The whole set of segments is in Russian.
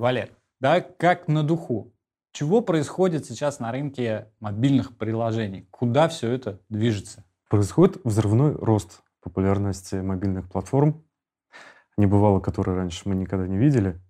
Валер, да, как на духу. Чего происходит сейчас на рынке мобильных приложений? Куда все это движется? Происходит взрывной рост популярности мобильных платформ, небывало, который раньше мы никогда не видели.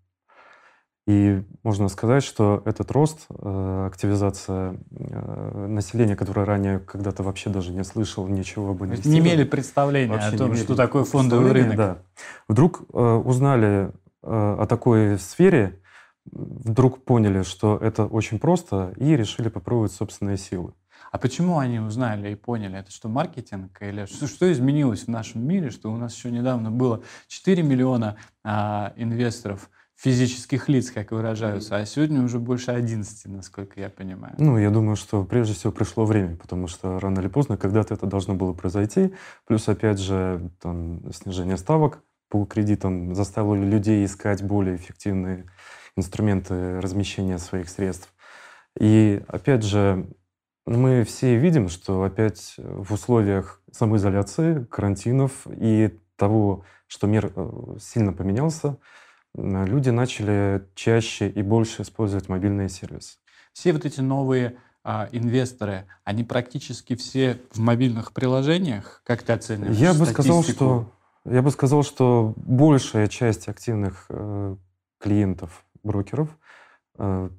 И можно сказать, что этот рост, э, активизация э, населения, которое ранее когда-то вообще даже не слышал ничего об инвестициях. Не имели представления о том, что такое фондовый рынок. Да. Вдруг э, узнали о такой сфере, вдруг поняли, что это очень просто, и решили попробовать собственные силы. А почему они узнали и поняли? Это что, маркетинг? Или что, что изменилось в нашем мире, что у нас еще недавно было 4 миллиона а, инвесторов, физических лиц, как выражаются, а сегодня уже больше 11, насколько я понимаю. Ну, я думаю, что прежде всего пришло время, потому что рано или поздно когда-то это должно было произойти. Плюс, опять же, там, снижение ставок по кредитам заставило людей искать более эффективные инструменты размещения своих средств. И опять же, мы все видим, что опять в условиях самоизоляции, карантинов и того, что мир э, сильно поменялся, люди начали чаще и больше использовать мобильные сервисы. Все вот эти новые а, инвесторы, они практически все в мобильных приложениях, как ты оцениваешь? Я бы сказал, что я бы сказал, что большая часть активных э, клиентов брокеров э,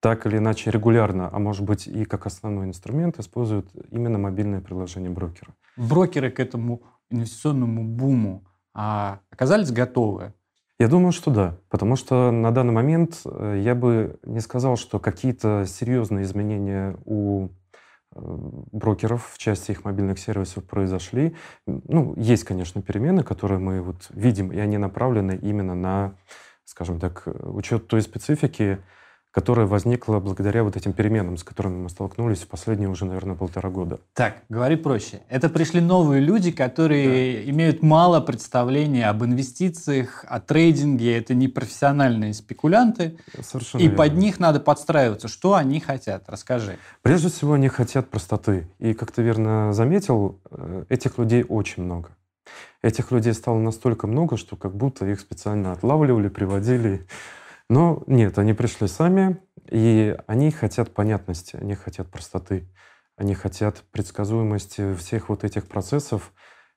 так или иначе регулярно, а может быть и как основной инструмент, используют именно мобильное приложение брокера. Брокеры к этому инвестиционному буму а, оказались готовы? Я думаю, что да, потому что на данный момент э, я бы не сказал, что какие-то серьезные изменения у э, брокеров в части их мобильных сервисов произошли. Ну, есть, конечно, перемены, которые мы вот видим, и они направлены именно на скажем так, учет той специфики, которая возникла благодаря вот этим переменам, с которыми мы столкнулись в последние уже, наверное, полтора года. Так, говори проще. Это пришли новые люди, которые да. имеют мало представления об инвестициях, о трейдинге. Это не профессиональные спекулянты. Совершенно И верно. под них надо подстраиваться. Что они хотят? Расскажи. Прежде всего, они хотят простоты. И, как ты верно заметил, э, этих людей очень много. Этих людей стало настолько много, что как будто их специально отлавливали, приводили. Но нет, они пришли сами, и они хотят понятности, они хотят простоты, они хотят предсказуемости всех вот этих процессов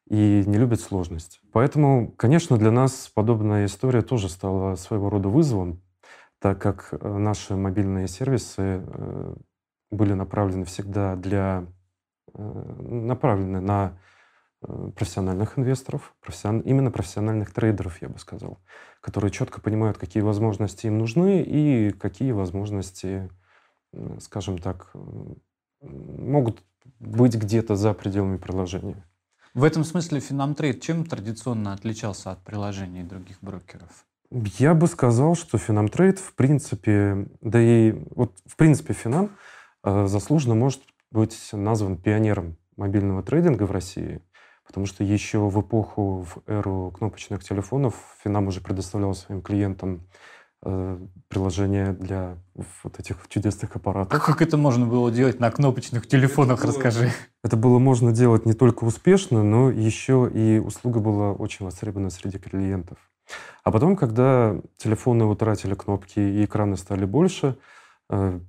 и не любят сложность. Поэтому, конечно, для нас подобная история тоже стала своего рода вызовом, так как э, наши мобильные сервисы э, были направлены всегда для э, направлены на профессиональных инвесторов, профессион... именно профессиональных трейдеров, я бы сказал, которые четко понимают, какие возможности им нужны и какие возможности, скажем так, могут быть где-то за пределами приложения. В этом смысле FinamTrade чем традиционно отличался от приложений других брокеров? Я бы сказал, что FinamTrade, в принципе, да и вот в принципе Финам э, заслуженно может быть назван пионером мобильного трейдинга в России. Потому что еще в эпоху, в эру кнопочных телефонов Финам уже предоставлял своим клиентам э, приложение для вот этих чудесных аппаратов. Как это можно было делать на кнопочных телефонах, это было, расскажи. Это было можно делать не только успешно, но еще и услуга была очень востребована среди клиентов. А потом, когда телефоны утратили кнопки и экраны стали больше, э,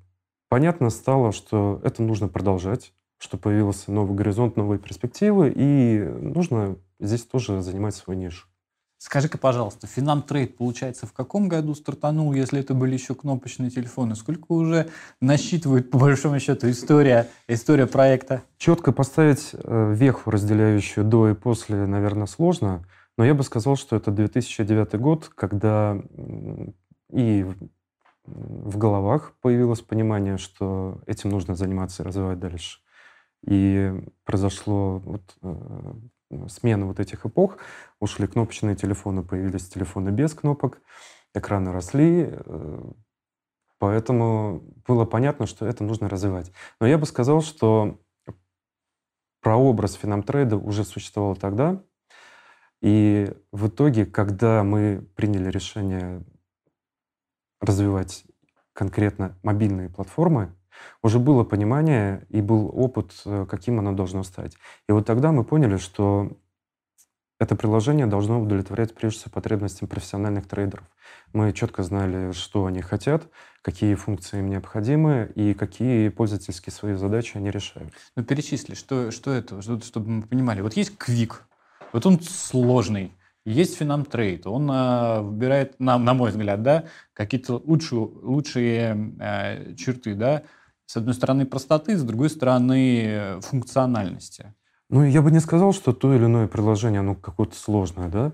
понятно стало, что это нужно продолжать что появился новый горизонт, новые перспективы, и нужно здесь тоже занимать свою нишу. Скажи-ка, пожалуйста, Финам Трейд, получается, в каком году стартанул, если это были еще кнопочные телефоны? Сколько уже насчитывает, по большому счету, история, история проекта? Четко поставить э, веху, разделяющую до и после, наверное, сложно, но я бы сказал, что это 2009 год, когда и в головах появилось понимание, что этим нужно заниматься и развивать дальше. И произошло вот, э, смена вот этих эпох. Ушли кнопочные телефоны, появились телефоны без кнопок, экраны росли, э, поэтому было понятно, что это нужно развивать. Но я бы сказал, что прообраз финамтрейда уже существовал тогда, и в итоге, когда мы приняли решение развивать конкретно мобильные платформы, уже было понимание и был опыт, э, каким оно должно стать. И вот тогда мы поняли, что это приложение должно удовлетворять прежде всего потребностям профессиональных трейдеров. Мы четко знали, что они хотят, какие функции им необходимы и какие пользовательские свои задачи они решают. Ну, перечисли, что, что это, чтобы мы понимали. Вот есть Квик, вот он сложный, есть Финамтрейд, он э, выбирает, на, на мой взгляд, да, какие-то лучшие, лучшие э, черты, да, с одной стороны простоты, с другой стороны функциональности. Ну, я бы не сказал, что то или иное приложение, оно какое-то сложное, да.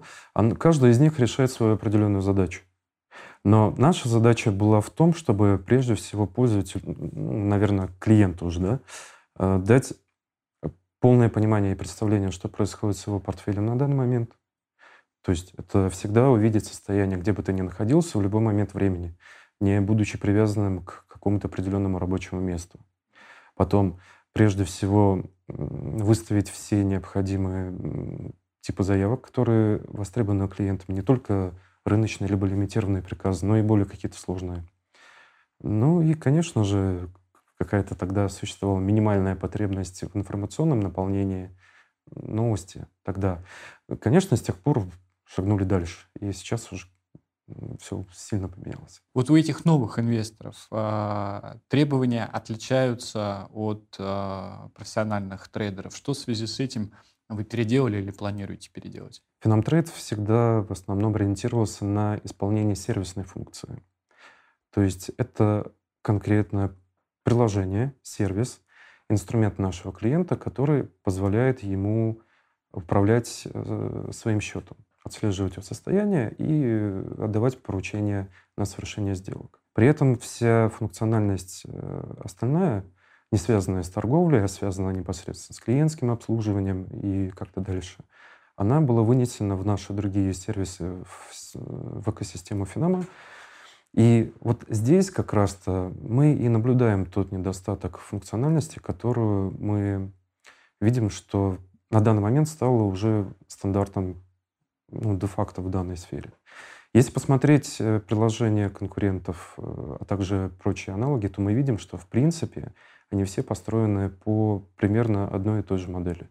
Каждое из них решает свою определенную задачу. Но наша задача была в том, чтобы прежде всего пользователю, наверное, клиенту уже, да, э, дать полное понимание и представление, что происходит с его портфелем на данный момент. То есть это всегда увидеть состояние, где бы ты ни находился, в любой момент времени, не будучи привязанным к какому-то определенному рабочему месту. Потом, прежде всего, выставить все необходимые типы заявок, которые востребованы клиентами, не только рыночные либо лимитированные приказы, но и более какие-то сложные. Ну и, конечно же, какая-то тогда существовала минимальная потребность в информационном наполнении новости тогда. Конечно, с тех пор шагнули дальше. И сейчас уже все сильно поменялось. Вот у этих новых инвесторов э, требования отличаются от э, профессиональных трейдеров. Что в связи с этим вы переделали или планируете переделать? FinamTrade всегда в основном ориентировался на исполнение сервисной функции. То есть это конкретное приложение, сервис, инструмент нашего клиента, который позволяет ему управлять э, своим счетом отслеживать его состояние и отдавать поручения на совершение сделок. При этом вся функциональность э, остальная, не связанная с торговлей, а связанная непосредственно с клиентским обслуживанием и как-то дальше, она была вынесена в наши другие сервисы в, в экосистему Финама. И вот здесь как раз-то мы и наблюдаем тот недостаток функциональности, которую мы видим, что на данный момент стало уже стандартом ну, де-факто в данной сфере. Если посмотреть э, приложения конкурентов, э, а также прочие аналоги, то мы видим, что в принципе они все построены по примерно одной и той же модели.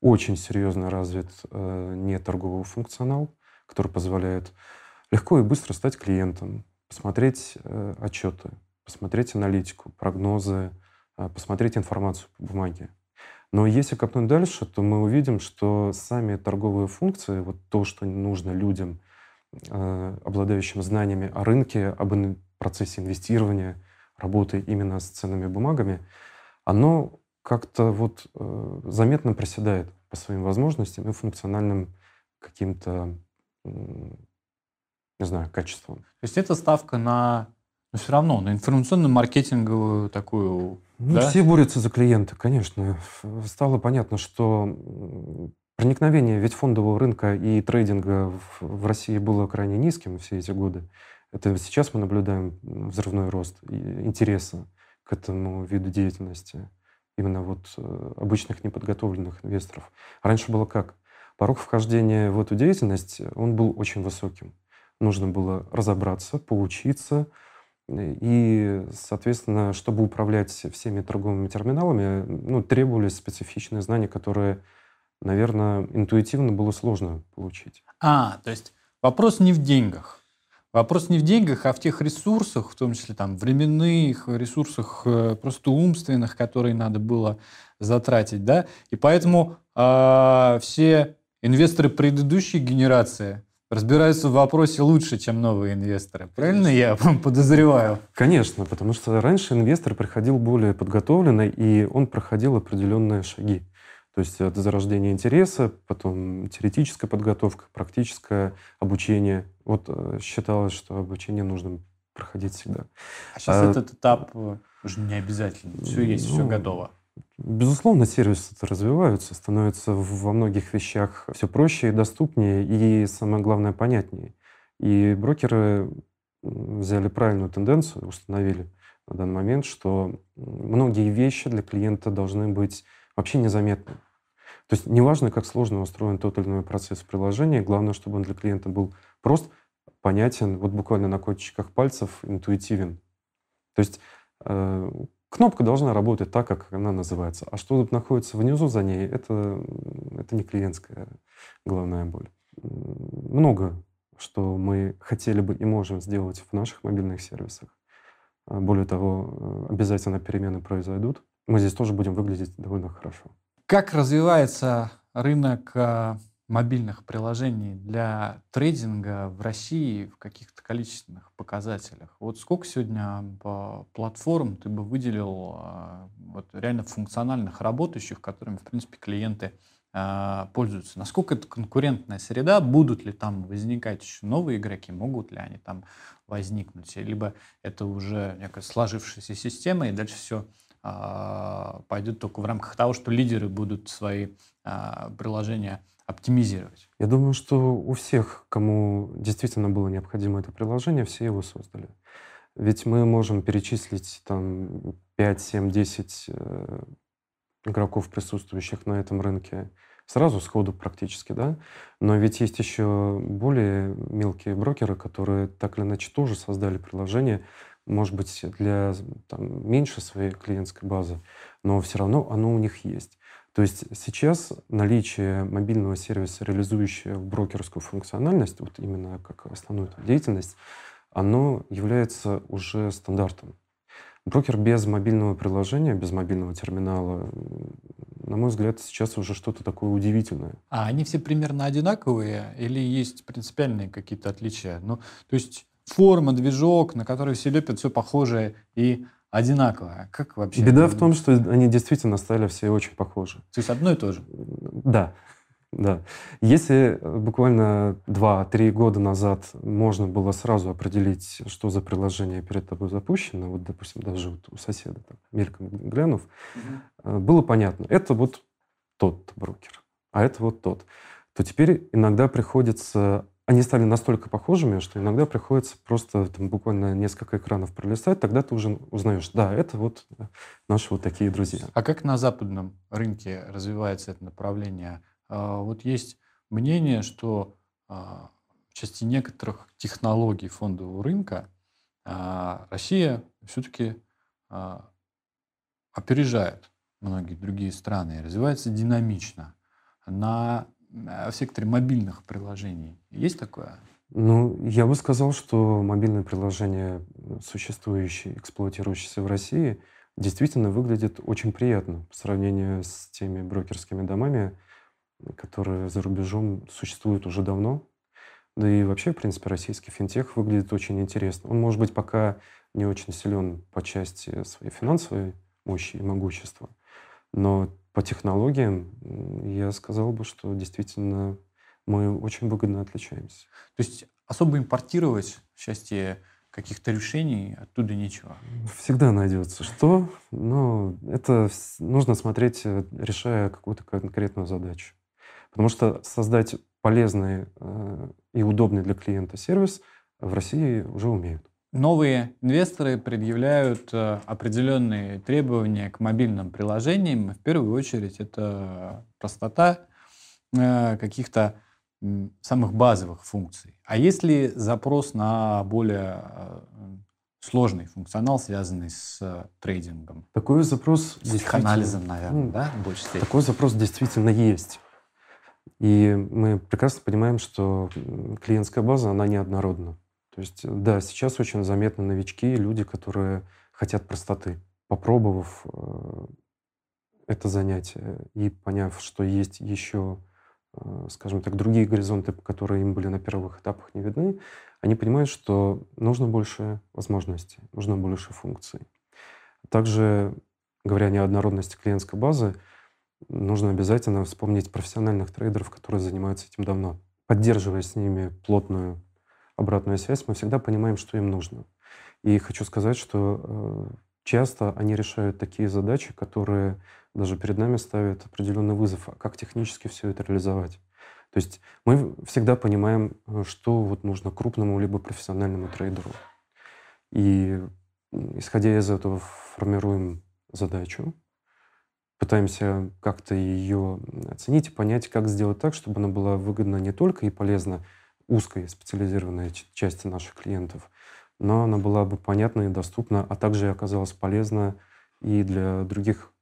Очень серьезно развит э, неторговый функционал, который позволяет легко и быстро стать клиентом, посмотреть э, отчеты, посмотреть аналитику, прогнозы, э, посмотреть информацию по бумаге. Но если копнуть дальше, то мы увидим, что сами торговые функции, вот то, что нужно людям, э, обладающим знаниями о рынке, об процессе инвестирования, работы именно с ценными бумагами, оно как-то вот э, заметно проседает по своим возможностям и функциональным каким-то, не знаю, качествам. То есть это ставка на, но все равно, на информационно-маркетинговую такую ну, да? Все борются за клиента, конечно. Стало понятно, что проникновение ведь фондового рынка и трейдинга в, в России было крайне низким все эти годы. Это сейчас мы наблюдаем взрывной рост интереса к этому виду деятельности. Именно вот э, обычных неподготовленных инвесторов. раньше было как? Порог вхождения в эту деятельность, он был очень высоким. Нужно было разобраться, поучиться, и, соответственно, чтобы управлять всеми торговыми терминалами, ну, требовались специфичные знания, которые, наверное, интуитивно было сложно получить. А, то есть вопрос не в деньгах. Вопрос не в деньгах, а в тех ресурсах, в том числе там временных ресурсах, э, просто умственных, которые надо было затратить, да. И поэтому э, все инвесторы предыдущей генерации разбираются в вопросе лучше, чем новые инвесторы. Правильно я подозреваю? Конечно, потому что раньше инвестор приходил более подготовленный, и он проходил определенные шаги. То есть это зарождение интереса, потом теоретическая подготовка, практическое обучение. Вот э, считалось, что обучение нужно проходить всегда. А сейчас а, этот этап уже не обязательно. Все есть, ну, все готово. Безусловно, сервисы развиваются, становятся во многих вещах все проще и доступнее, и самое главное, понятнее. И брокеры взяли правильную тенденцию, установили на данный момент, что многие вещи для клиента должны быть вообще незаметны. То есть неважно, как сложно устроен тот или иной процесс в приложении, главное, чтобы он для клиента был прост, понятен, вот буквально на кончиках пальцев, интуитивен. То есть э, Кнопка должна работать так, как она называется. А что находится внизу за ней, это, это не клиентская главная боль. Много что мы хотели бы и можем сделать в наших мобильных сервисах. А, более того, э, обязательно перемены произойдут. Мы здесь тоже будем выглядеть довольно хорошо. Как развивается рынок а, мобильных приложений для трейдинга в России в каких-то количественных показателях? Вот сколько сегодня платформ ты бы выделил а, вот, реально функциональных работающих, которыми, в принципе, клиенты а, пользуются. Насколько это конкурентная среда, будут ли там возникать еще новые игроки, могут ли они там возникнуть, либо это уже некая сложившаяся система, и дальше все а, пойдет только в рамках того, что лидеры будут свои а, приложения оптимизировать. Я думаю, что у всех, кому действительно было необходимо это приложение, все его создали. Ведь мы можем перечислить там 5, 7, 10 игроков, присутствующих на этом рынке, сразу сходу практически, да. Но ведь есть еще более мелкие брокеры, которые так или иначе тоже создали приложение, может быть, для там, меньше своей клиентской базы, но все равно оно у них есть. То есть сейчас наличие мобильного сервиса, реализующего брокерскую функциональность, вот именно как основную деятельность, оно является уже стандартом. Брокер без мобильного приложения, без мобильного терминала, на мой взгляд, сейчас уже что-то такое удивительное. А они все примерно одинаковые или есть принципиальные какие-то отличия? Ну, то есть форма, движок, на который все лепят, все похожее и одинаковое. Как вообще? Беда в том, что они действительно стали все очень похожи. То есть одно и то же? Да. Да. Если э, буквально 2-3 года назад можно было сразу определить, что за приложение перед тобой запущено, вот, допустим, даже вот у соседа, так, мельком глянув, угу. было понятно, это вот тот брокер, а это вот тот, то теперь иногда приходится они стали настолько похожими, что иногда приходится просто там, буквально несколько экранов пролистать, тогда ты уже узнаешь, да, это вот наши вот такие друзья. А как на западном рынке развивается это направление? А, вот есть мнение, что а, в части некоторых технологий фондового рынка а, Россия все-таки опережает многие другие страны и развивается динамично. На в секторе мобильных приложений есть такое? Ну, я бы сказал, что мобильные приложения, существующие, эксплуатирующиеся в России, действительно выглядят очень приятно по сравнению с теми брокерскими домами, которые за рубежом существуют уже давно. Да и вообще, в принципе, российский финтех выглядит очень интересно. Он, может быть, пока не очень силен по части своей финансовой мощи и могущества, но по технологиям я сказал бы, что действительно мы очень выгодно отличаемся. То есть особо импортировать в части каких-то решений оттуда ничего? Всегда найдется что, но это нужно смотреть, э, решая какую-то конкретную задачу. Потому что создать полезный э, и удобный для клиента сервис в России уже умеют. Новые инвесторы предъявляют э, определенные требования к мобильным приложениям. В первую очередь это простота э, каких-то самых базовых функций. А есть ли запрос на более сложный функционал, связанный с трейдингом? Такой запрос... С анализом, наверное, ну, да, в большей степени? Такой запрос действительно есть. И мы прекрасно понимаем, что клиентская база, она неоднородна. То есть, да, сейчас очень заметны новички, люди, которые хотят простоты. Попробовав э, это занятие и поняв, что есть еще, э, скажем так, другие горизонты, которые им были на первых этапах не видны, они понимают, что нужно больше возможностей, нужно больше функций. Также, говоря о неоднородности клиентской базы, нужно обязательно вспомнить профессиональных трейдеров, которые занимаются этим давно. Поддерживая с ними плотную обратную связь, мы всегда понимаем, что им нужно. И хочу сказать, что э, часто они решают такие задачи, которые даже перед нами ставят определенный вызов, а как технически все это реализовать. То есть мы всегда понимаем, э, что вот нужно крупному либо профессиональному трейдеру. И исходя из этого формируем задачу, пытаемся как-то ее оценить и понять, как сделать так, чтобы она была выгодна не только и полезна узкой специализированной части наших клиентов, но она была бы понятна и доступна, а также оказалась полезна и для других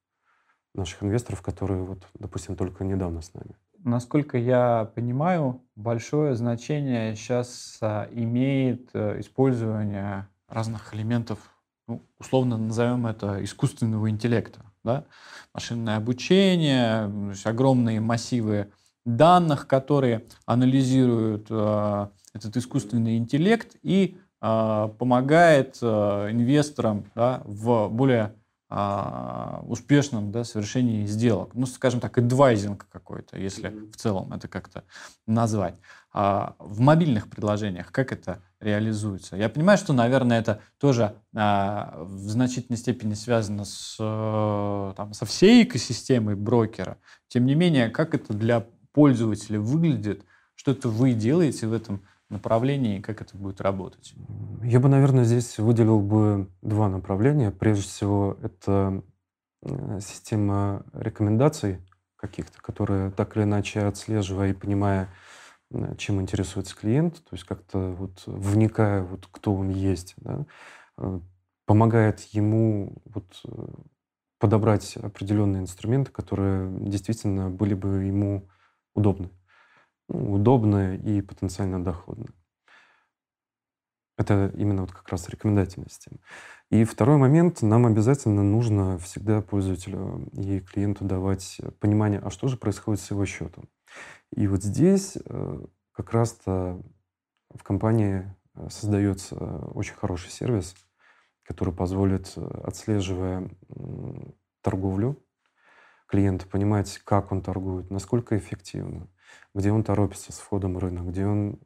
наших инвесторов, которые, вот, допустим, только недавно с нами. Насколько я понимаю, большое значение сейчас а, имеет а, использование разных элементов, ну, условно назовем это искусственного интеллекта. Да? Машинное обучение, огромные массивы данных, которые анализируют э, этот искусственный интеллект и э, помогает э, инвесторам да, в более а, успешном да, совершении сделок. Ну, скажем так, адвайзинг какой-то, если в целом это как-то назвать. А в мобильных приложениях как это реализуется? Я понимаю, что, наверное, это тоже а, в значительной степени связано с, там, со всей экосистемой брокера. Тем не менее, как это для пользователя выглядит, что это вы делаете в этом направлении, как это будет работать? Я бы, наверное, здесь выделил бы два направления. Прежде всего, это э, система рекомендаций каких-то, которые так или иначе отслеживая и понимая, э, чем интересуется клиент, то есть как-то вот вникая, вот кто он есть, да, э, помогает ему вот подобрать определенные инструменты, которые действительно были бы ему удобны ну, удобно и потенциально доходно. Это именно вот как раз рекомендательная система. И второй момент, нам обязательно нужно всегда пользователю и клиенту давать понимание, а что же происходит с его счетом. И вот здесь э, как раз-то в компании э, создается очень хороший сервис, который позволит, э, отслеживая торговлю, клиента понимать, как он торгует, насколько эффективно, где он торопится с входом в рынок, где он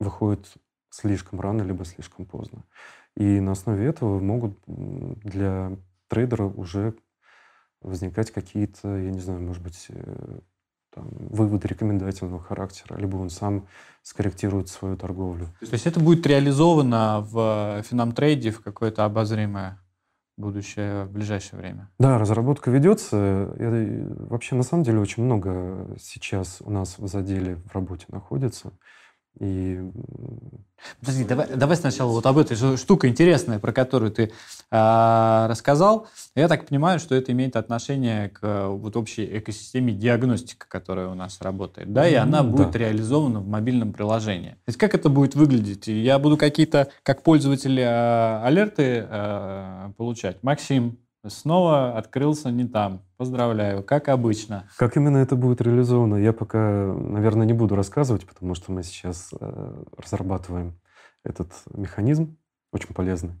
выходит слишком рано либо слишком поздно. И на основе этого могут для трейдера уже возникать какие-то, я не знаю, может быть, э, там, выводы рекомендательного характера, либо он сам скорректирует свою торговлю. То есть это будет реализовано в финам-трейде в какое-то обозримое будущее в ближайшее время? Да, разработка ведется. И вообще, на самом деле, очень много сейчас у нас в заделе в работе находится. И... Подожди, давай, давай сначала вот об этой штуке интересная, про которую ты э, рассказал. Я так понимаю, что это имеет отношение к вот общей экосистеме диагностики, которая у нас работает, да, и она mm, будет да. реализована в мобильном приложении. То есть как это будет выглядеть? Я буду какие-то, как пользователь, э, алерты э, получать. Максим, Снова открылся не там. Поздравляю, как обычно. Как именно это будет реализовано, я пока, наверное, не буду рассказывать, потому что мы сейчас э, разрабатываем этот механизм, очень полезный.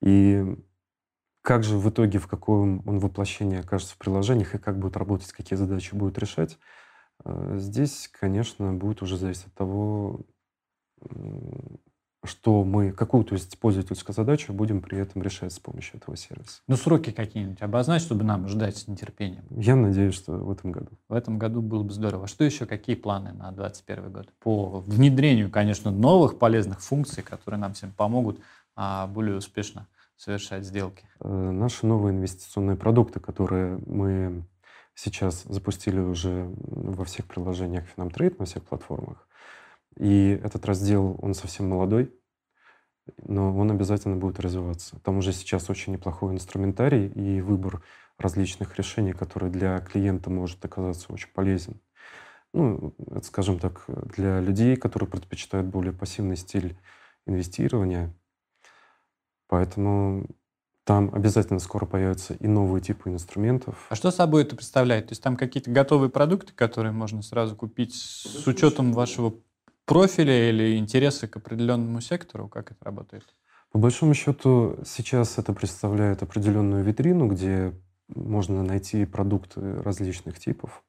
И как же в итоге, в каком он воплощении окажется в приложениях и как будет работать, какие задачи будет решать, э, здесь, конечно, будет уже зависеть от того, что мы, какую то есть пользовательскую задачу будем при этом решать с помощью этого сервиса. Ну, сроки какие-нибудь обозначь, чтобы нам ждать с нетерпением. Я надеюсь, что в этом году. В этом году было бы здорово. Что еще, какие планы на 2021 год? По внедрению, конечно, новых полезных функций, которые нам всем помогут а, более успешно совершать сделки. Э, наши новые инвестиционные продукты, которые мы сейчас запустили уже во всех приложениях FinamTrade, на всех платформах, и этот раздел, он совсем молодой, но он обязательно будет развиваться. Там уже сейчас очень неплохой инструментарий и выбор различных решений, которые для клиента может оказаться очень полезен. Ну, это, скажем так, для людей, которые предпочитают более пассивный стиль инвестирования. Поэтому там обязательно скоро появятся и новые типы инструментов. А что собой это представляет? То есть там какие-то готовые продукты, которые можно сразу купить с учетом вашего профиля или интереса к определенному сектору? Как это работает? По большому счету, сейчас это представляет определенную витрину, где можно найти продукты различных типов,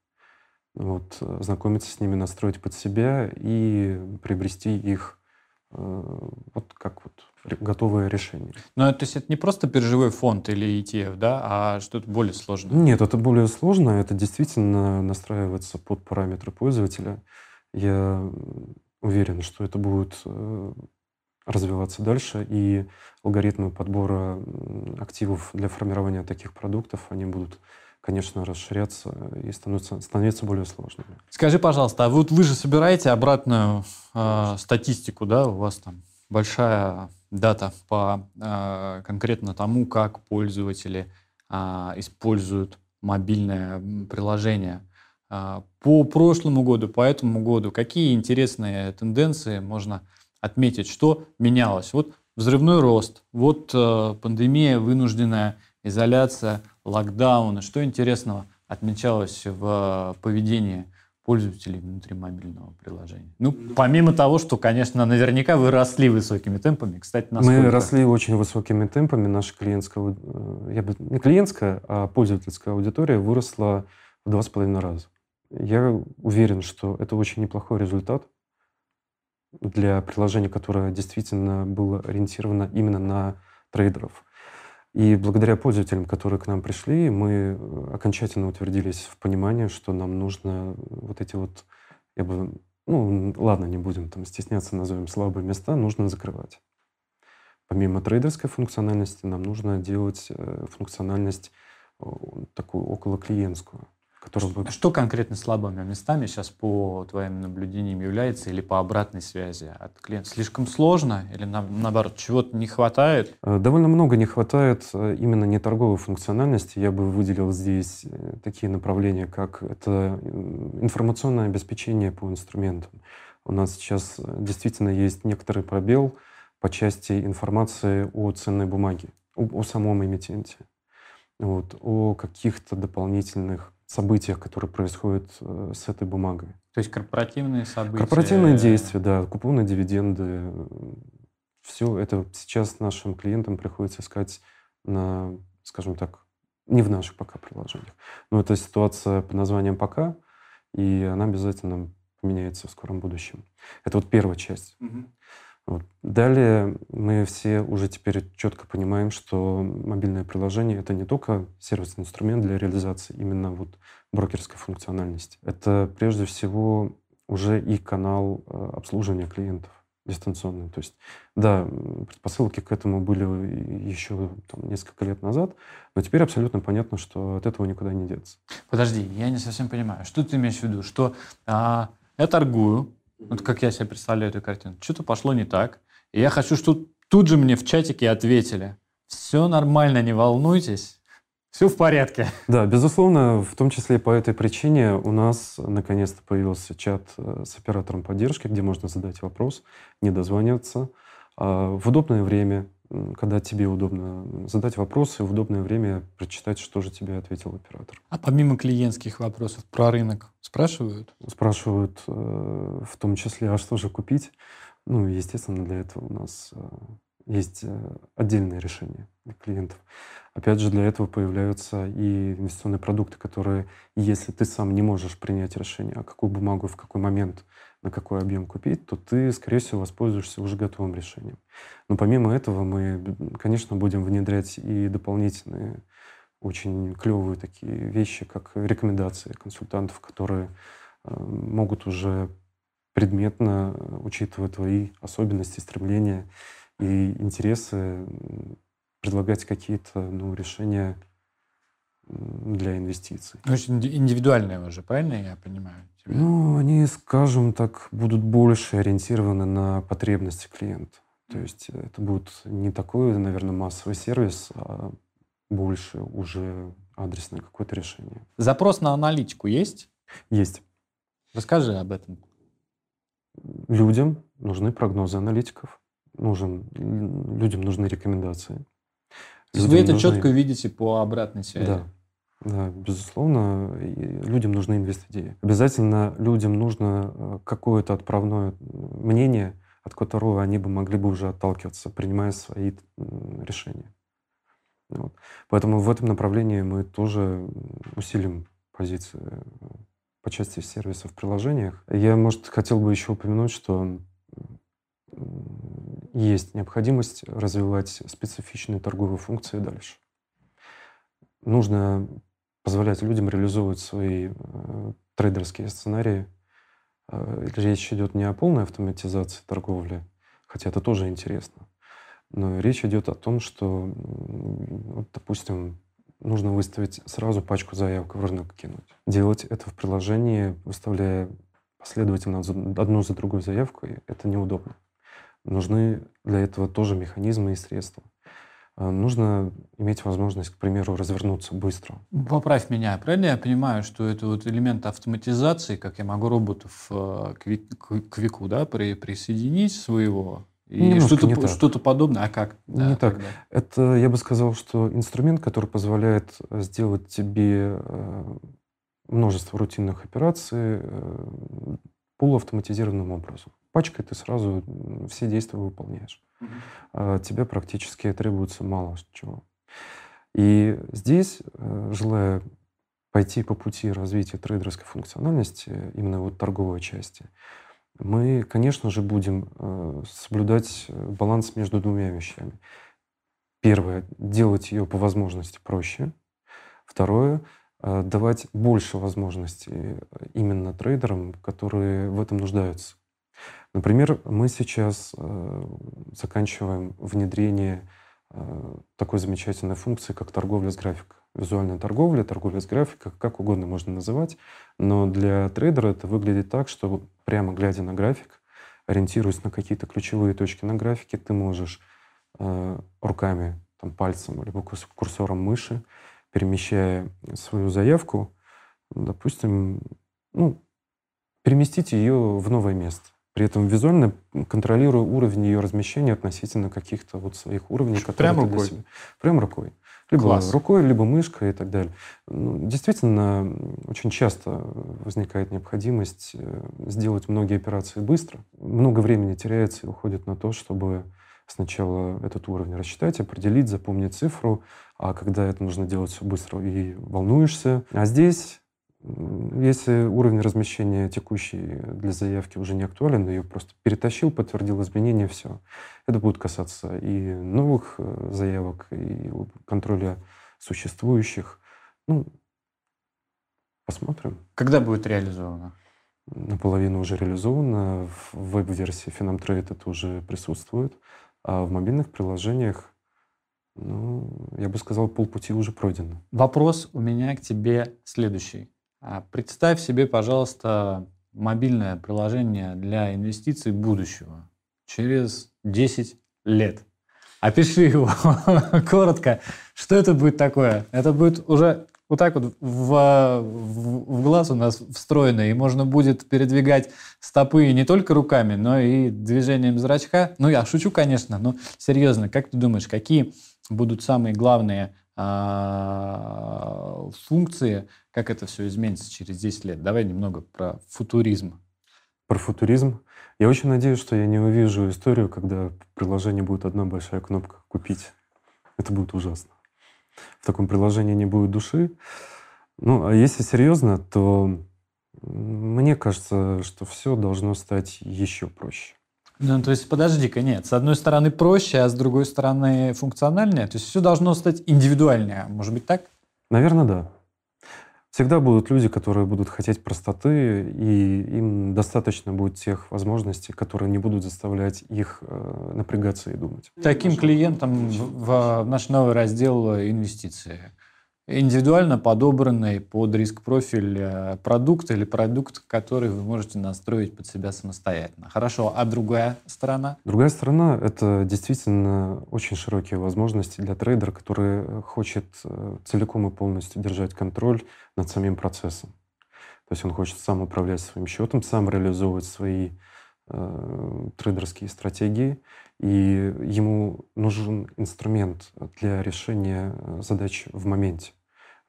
вот, знакомиться с ними, настроить под себя и приобрести их э, вот как вот готовое решение. Но то есть это не просто биржевой фонд или ETF, да, а что-то более сложное? Нет, это более сложно. Это действительно настраивается под параметры пользователя. Я уверен, что это будет э, развиваться дальше, и алгоритмы подбора активов для формирования таких продуктов, они будут, конечно, расширяться и становятся, становиться более сложными. Скажи, пожалуйста, а вот вы же собираете обратную э, статистику, да, у вас там большая дата по э, конкретно тому, как пользователи а, используют мобильное приложение. А, по прошлому году, по этому году, какие интересные тенденции можно отметить, что менялось? Вот взрывной рост, вот э, пандемия, вынужденная изоляция, локдауны. Что интересного отмечалось в поведении пользователей внутри мобильного приложения. Ну, помимо того, что, конечно, наверняка вы росли высокими темпами. Кстати, насколько... Мы росли очень высокими темпами. Наша клиентская, э, я бы, не клиентская, а пользовательская аудитория выросла в два с половиной раза. Я уверен, что это очень неплохой результат для приложения, которое действительно было ориентировано именно на трейдеров. И благодаря пользователям, которые к нам пришли, мы э, окончательно утвердились в понимании, что нам нужно вот эти вот, я бы, ну, ладно, не будем там стесняться, назовем слабые места, нужно закрывать. Помимо трейдерской функциональности, нам нужно делать э, функциональность такую около клиентскую. Который что, Что конкретно слабыми местами сейчас по твоим наблюдениям является или по обратной связи от клиента? Слишком сложно или на, наоборот чего-то не хватает? Э, довольно много не хватает э, именно не торговой функциональности. Я бы выделил здесь э, такие направления, как это информационное обеспечение по инструментам. У нас сейчас действительно есть некоторый пробел по части информации о ценной бумаге, о, о самом эмитенте, вот, о каких-то дополнительных событиях, которые происходят э, с этой бумагой. То есть корпоративные события? Корпоративные действия, да, купоны, дивиденды. Все это сейчас нашим клиентам приходится искать на, скажем так, не в наших пока приложениях. Но это ситуация под названием «пока», и она обязательно поменяется в скором будущем. Это вот первая часть. Угу. Вот. Далее мы все уже теперь четко понимаем, что мобильное приложение — это не только сервисный инструмент для реализации именно вот брокерской функциональности. Это прежде всего уже и канал э, обслуживания клиентов дистанционный. То есть, да, предпосылки к этому были еще там, несколько лет назад, но теперь абсолютно понятно, что от этого никуда не деться. Подожди, я не совсем понимаю. Что ты имеешь в виду? Что а, я торгую, вот как я себе представляю эту картину. Что-то пошло не так. И я хочу, чтобы тут же мне в чатике ответили. Все нормально, не волнуйтесь. Все в порядке. Да, безусловно, в том числе по этой причине у нас наконец-то появился чат э, с оператором поддержки, где можно задать вопрос, не дозваниваться а в удобное время, когда тебе удобно задать вопросы, в удобное время прочитать, что же тебе ответил оператор. А помимо клиентских вопросов про рынок спрашивают? Спрашивают э, в том числе, а что же купить? Ну, естественно, для этого у нас э, есть э, отдельное решение для клиентов. Опять же, для этого появляются и инвестиционные продукты, которые, если ты сам не можешь принять решение, а какую бумагу в какой момент на какой объем купить, то ты, скорее всего, воспользуешься уже готовым решением. Но помимо этого мы, конечно, будем внедрять и дополнительные очень клевые такие вещи, как рекомендации консультантов, которые э, могут уже предметно, учитывая твои особенности, стремления и интересы, предлагать какие-то ну, решения для инвестиций. Ну, индивидуальные уже, правильно я понимаю? Тебя? Ну, они, скажем так, будут больше ориентированы на потребности клиента. То есть это будет не такой, наверное, массовый сервис, а больше уже адресное какое-то решение. Запрос на аналитику есть? Есть. Расскажи об этом. Людям нужны прогнозы аналитиков, нужен, людям нужны рекомендации. То есть вы это нужны... четко видите по обратной связи? Да. Да, безусловно, людям нужны инвест-идеи. Обязательно людям нужно э, какое-то отправное мнение, от которого они бы могли бы уже отталкиваться, принимая свои решения. Вот. Поэтому в этом направлении мы тоже усилим позиции э, по части сервисов в приложениях. Я, может, хотел бы еще упомянуть, что есть необходимость развивать специфичные торговые функции дальше. Нужно позволять людям реализовывать свои э, трейдерские сценарии. Э, речь идет не о полной автоматизации торговли, хотя это тоже интересно, но речь идет о том, что, вот, допустим, нужно выставить сразу пачку заявок в рынок кинуть. Делать это в приложении, выставляя последовательно одну за другой заявку, это неудобно. Нужны для этого тоже механизмы и средства. Э, нужно иметь возможность, к примеру, развернуться быстро. Поправь меня, правильно я понимаю, что это вот элемент автоматизации, как я могу роботов э, к, ви- к- к Вику да, при, присоединить своего, и Немножко что-то, не что-то подобное, а как? Не так. тогда? Это, я бы сказал, что инструмент, который позволяет э, сделать тебе множество рутинных операций полуавтоматизированным образом. Пачкой ты сразу все действия выполняешь. А тебе практически требуется мало чего. И здесь, э, желая пойти по пути развития трейдерской функциональности, именно вот торговой части, мы, конечно же, будем э, соблюдать э, баланс между двумя вещами. Первое — делать ее по возможности проще. Второе э, — давать больше возможностей э, именно трейдерам, которые в этом нуждаются. Например, мы сейчас э, заканчиваем внедрение э, такой замечательной функции, как торговля с графиком. Визуальная торговля, торговля с графиком, как угодно можно называть. Но для трейдера это выглядит так, что прямо глядя на график, ориентируясь на какие-то ключевые точки на графике, ты можешь э, руками, там, пальцем, либо курс- курсором мыши, перемещая свою заявку, допустим, ну, переместить ее в новое место. При этом визуально контролируя уровень ее размещения относительно каких-то вот своих уровней, которые Прям рукой? себя- Прям рукой. Либо Класс. рукой, либо мышкой и так далее. Ну, Действительно, очень часто возникает необходимость э, сделать многие операции быстро. Много времени теряется и уходит на то, чтобы сначала этот уровень рассчитать, определить, запомнить цифру, а когда это нужно делать все быстро и волнуешься. А здесь, если уровень размещения текущий для заявки уже не актуален, ее просто перетащил, подтвердил изменения, все. Это будет касаться и новых э, заявок, и контроля существующих. Ну, посмотрим. Когда будет реализовано? Наполовину уже реализовано. В веб-версии Finamtrade это уже присутствует. А в мобильных приложениях, ну, я бы сказал, полпути уже пройдено. Вопрос у меня к тебе следующий. А Представь себе, пожалуйста, мобильное приложение для инвестиций будущего через 10 лет. Опиши его коротко. Что это будет такое? Это будет уже вот так вот в, в- в глаз у нас встроено, и можно будет передвигать стопы не только руками, но и движением зрачка. Ну, я шучу, конечно, но серьезно, как ты думаешь, какие будут самые главные а, функции, как это все изменится через 10 лет? Давай немного про футуризм. Про футуризм. Я очень надеюсь, что я не увижу историю, когда в приложении будет одна большая кнопка «Купить». Это будет ужасно. В таком приложении не будет души. Ну, а если серьезно, то мне кажется, что все должно стать еще проще. Ну, то есть, подожди-ка, нет. С одной стороны проще, а с другой стороны функциональнее. То есть, все должно стать индивидуальнее. Может быть так? Наверное, да. Всегда будут люди, которые будут хотеть простоты, и им достаточно будет тех возможностей, которые не будут заставлять их э, напрягаться и думать. Таким клиентам в, в наш новый раздел инвестиции. Индивидуально подобранный под риск-профиль э, продукт или продукт, который вы можете настроить под себя самостоятельно. Хорошо, а другая сторона? Другая сторона — это действительно очень широкие возможности для трейдера, который хочет э, целиком и полностью держать контроль над самим процессом. То есть он хочет сам управлять своим счетом, сам реализовывать свои трейдерские стратегии, и ему нужен инструмент для решения э, задач в моменте.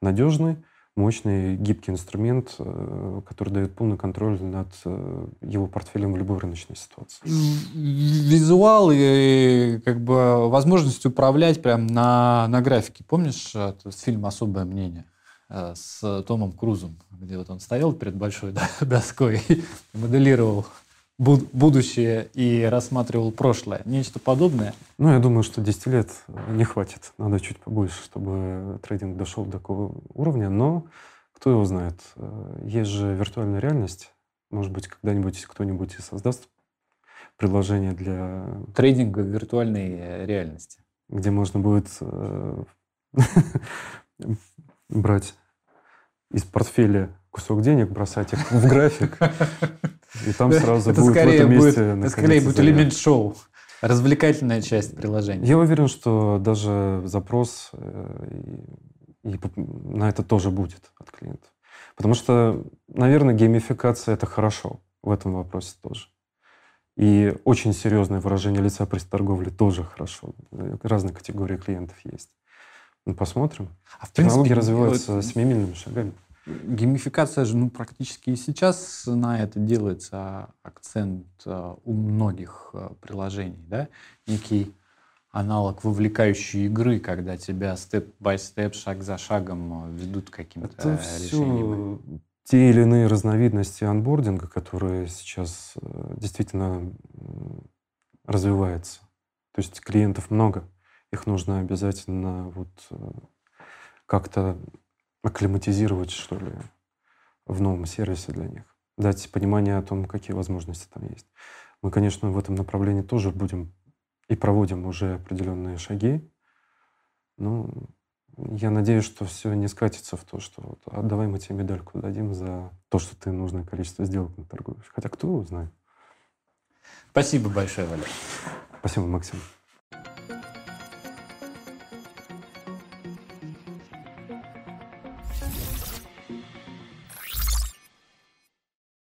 Надежный, мощный, гибкий инструмент, э, который дает полный контроль над э, его портфелем в любой рыночной ситуации. Визуал и как бы возможность управлять прям на, на графике. Помнишь э, фильм «Особое мнение» э, с Томом Крузом, где вот он стоял перед большой до- доской и моделировал буд- будущее и рассматривал прошлое. Нечто подобное. Ну, я думаю, что 10 лет не хватит. Надо чуть побольше, чтобы трейдинг дошел до такого уровня. Но кто его знает? Э, Есть же виртуальная реальность. Может быть, когда-нибудь кто-нибудь и создаст приложение для Трейдинг в виртуальной э, реальности. где можно будет э, брать из портфеля кусок денег, бросать их в график, и там сразу это будет в скорее этом будет, месте это скорее будет элемент шоу. Развлекательная часть приложения. Я уверен, что даже запрос э, и, и на это тоже будет от клиентов. Потому что, наверное, геймификация — это хорошо в этом вопросе тоже. И очень серьезное выражение лица при торговле тоже хорошо. Разные категории клиентов есть. Ну, посмотрим. А в принципе, Технологии развиваются вот, семимильными шагами. Геймификация же ну, практически и сейчас на это делается акцент э, у многих э, приложений. Да? Некий аналог вовлекающей игры, когда тебя степ-бай-степ, шаг за шагом э, ведут каким-то это решениями. Все те или иные разновидности анбординга, которые сейчас действительно развиваются. То есть клиентов много их нужно обязательно вот э, как-то акклиматизировать, что ли, в новом сервисе для них. Дать понимание о том, какие возможности там есть. Мы, конечно, в этом направлении тоже будем и проводим уже определенные шаги. Но я надеюсь, что все не скатится в то, что вот, а давай мы тебе медальку дадим за то, что ты нужное количество сделок наторгуешь. Хотя кто его знает. Спасибо большое, Валерий. Спасибо, Максим.